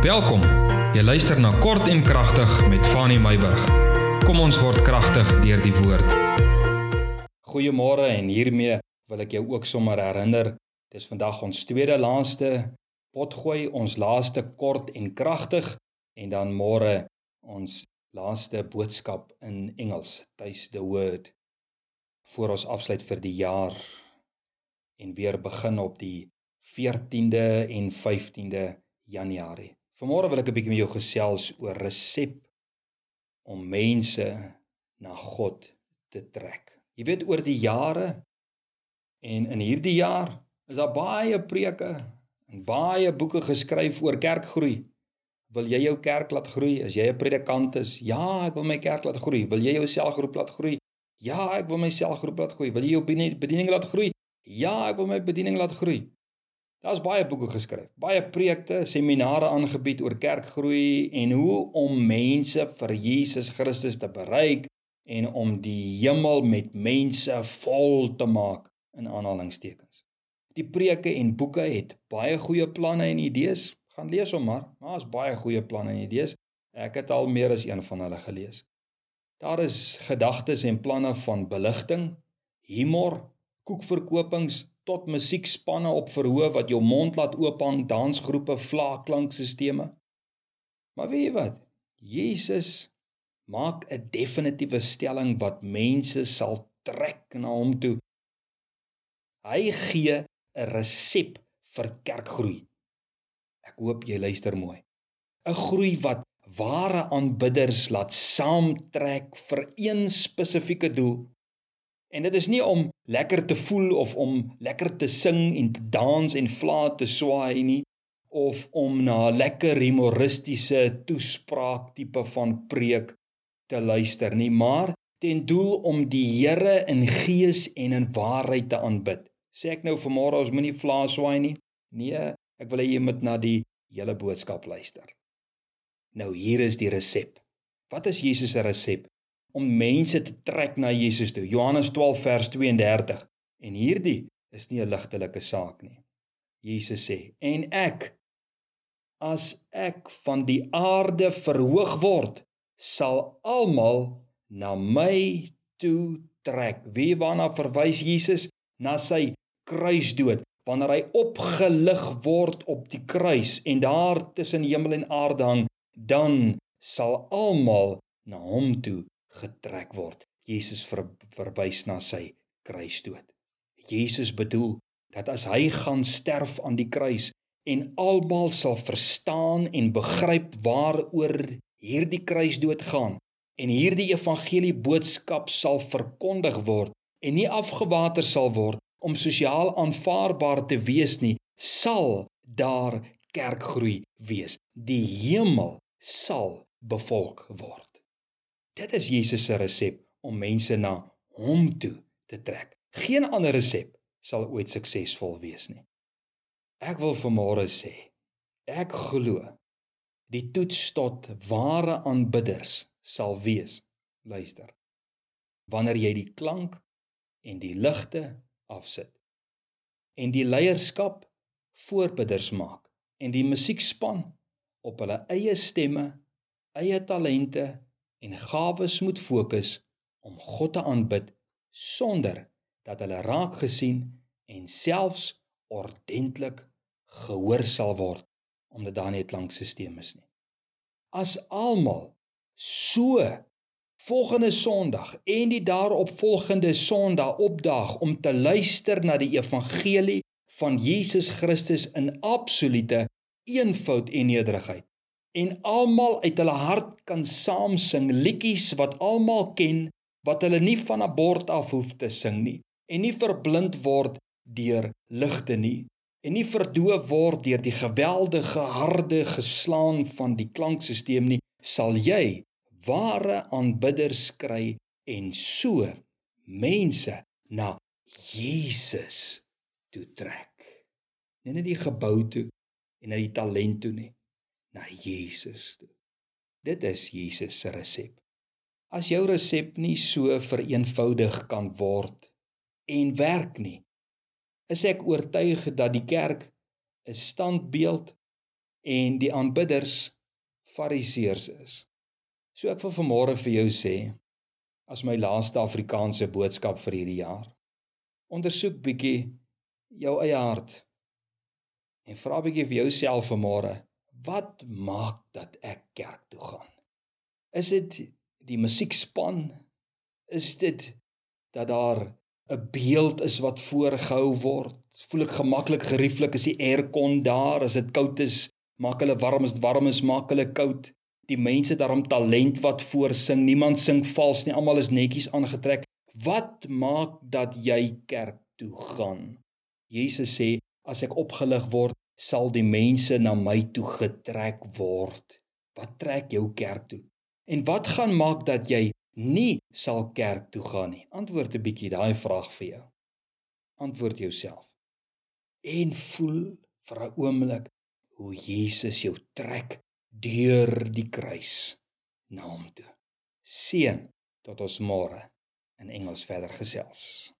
Welkom. Jy luister na Kort en Kragtig met Fanny Meyburg. Kom ons word kragtig deur die woord. Goeiemôre en hiermee wil ek jou ook sommer herinner, dis vandag ons tweede laaste potgooi, ons laaste kort en kragtig en dan môre ons laaste boodskap in Engels, tuis the word voor ons afsluit vir die jaar en weer begin op die 14de en 15de Januarie. Vanmôre wil ek 'n bietjie met jou gesels oor resep om mense na God te trek. Jy weet oor die jare en in hierdie jaar is daar baie preke en baie boeke geskryf oor kerkgroei. Wil jy jou kerk laat groei? As jy 'n predikant is, ja, ek wil my kerk laat groei. Wil jy jou selgroep laat groei? Ja, ek wil my selgroep laat groei. Wil jy jou bediening laat groei? Ja, ek wil my bediening laat groei. Daar's baie boeke geskryf, baie preekte, seminare aangebied oor kerkgroei en hoe om mense vir Jesus Christus te bereik en om die hemel met mense vol te maak in aanhalingstekens. Die preke en boeke het baie goeie planne en idees. Gaan lees hom maar. Daar's baie goeie planne en idees. Ek het al meer as een van hulle gelees. Daar is gedagtes en planne van beligting, humor, koekverkopings, tot musiekspanne op verhoog wat jou mond laat oophang, dansgroepe, vlakklankstelsels. Maar weet jy wat? Jesus maak 'n definitiewe stelling wat mense sal trek na hom toe. Hy gee 'n resep vir kerkgroei. Ek hoop jy luister mooi. 'n Groei wat ware aanbidders laat saamtrek vir een spesifieke doel En dit is nie om lekker te voel of om lekker te sing en te dans en vla te swaai nie of om na lekker humoristiese toespraak tipe van preek te luister nie, maar ten doel om die Here in gees en in waarheid te aanbid. Sê ek nou vanmôre ons moenie vla swaai nie? Nee, ek wil hê jy moet na die hele boodskap luister. Nou hier is die resep. Wat is Jesus se resep? Om mense te trek na Jesus toe. Johannes 12 vers 32. En hierdie is nie 'n ligtelike saak nie. Jesus sê: "En ek as ek van die aarde verhoog word, sal almal na my toe trek." Wie waarna verwys Jesus? Na sy kruisdood. Wanneer hy opgelig word op die kruis en daar tussen hemel en aarde hang, dan sal almal na hom toe getrek word. Jesus ver, verwys na sy kruisdood. Jesus bedoel dat as hy gaan sterf aan die kruis en almal sal verstaan en begryp waaroor hierdie kruisdood gaan en hierdie evangelie boodskap sal verkondig word en nie afgewater sal word om sosiaal aanvaarbaar te wees nie, sal daar kerkgroei wees. Die hemel sal bevolk word. Dit is Jesus se resep om mense na hom toe te trek. Geen ander resep sal ooit suksesvol wees nie. Ek wil vanmôre sê, ek glo die toets tot ware aanbidders sal wees. Luister. Wanneer jy die klank en die ligte afsit en die leierskap voorbidders maak en die musiekspan op hulle eie stemme, eie talente en gawes moet fokus om God te aanbid sonder dat hulle raak gesien en selfs ordentlik gehoor sal word omdat daar nie 'n klankstelsel is nie. As almal so volgende Sondag en die daaropvolgende Sondag opdaag om te luister na die evangelie van Jesus Christus in absolute eenvoud en nederigheid en almal uit hulle hart kan saam sing liedjies wat almal ken wat hulle nie van 'n bord af hoef te sing nie en nie verblind word deur ligte nie en nie verdoof word deur die geweldige harde geslaan van die klankstelsel nie. Sal jy ware aanbidders kry en so mense na Jesus toe trek. Nie net die gebou toe en na die talent toe nie na Jesus toe. Dit is Jesus se resep. As jou resep nie so vereenvoudig kan word en werk nie, is ek oortuig dat die kerk 'n standbeeld en die aanbidders fariseërs is. So ek wil vanmôre vir jou sê as my laaste Afrikaanse boodskap vir hierdie jaar. Ondersoek bietjie jou eie hart en vra bietjie vir jouself vanmôre, wat maak dat ek kerk toe gaan? Is dit die musiekspan? Is dit dat daar 'n beeld is wat voorgehou word. Voel ek gemaklik gerieflik as die aircon daar, as dit koud is, maak hulle warm, as dit warm is, maak hulle koud. Die mense daarom talent wat voorsing, niemand sing vals nie, almal is netjies aangetrek. Wat maak dat jy kerk toe gaan? Jesus sê, as ek opgelig word, sal die mense na my toe getrek word. Wat trek jou kerk toe? En wat gaan maak dat jy nie sal kerk toe gaan nie? Antwoord 'n bietjie daai vraag vir jou. Antwoord jouself. En voel vir 'n oomblik hoe Jesus jou trek deur die kruis na hom toe. Seën tot ons môre in Engels verder gesels.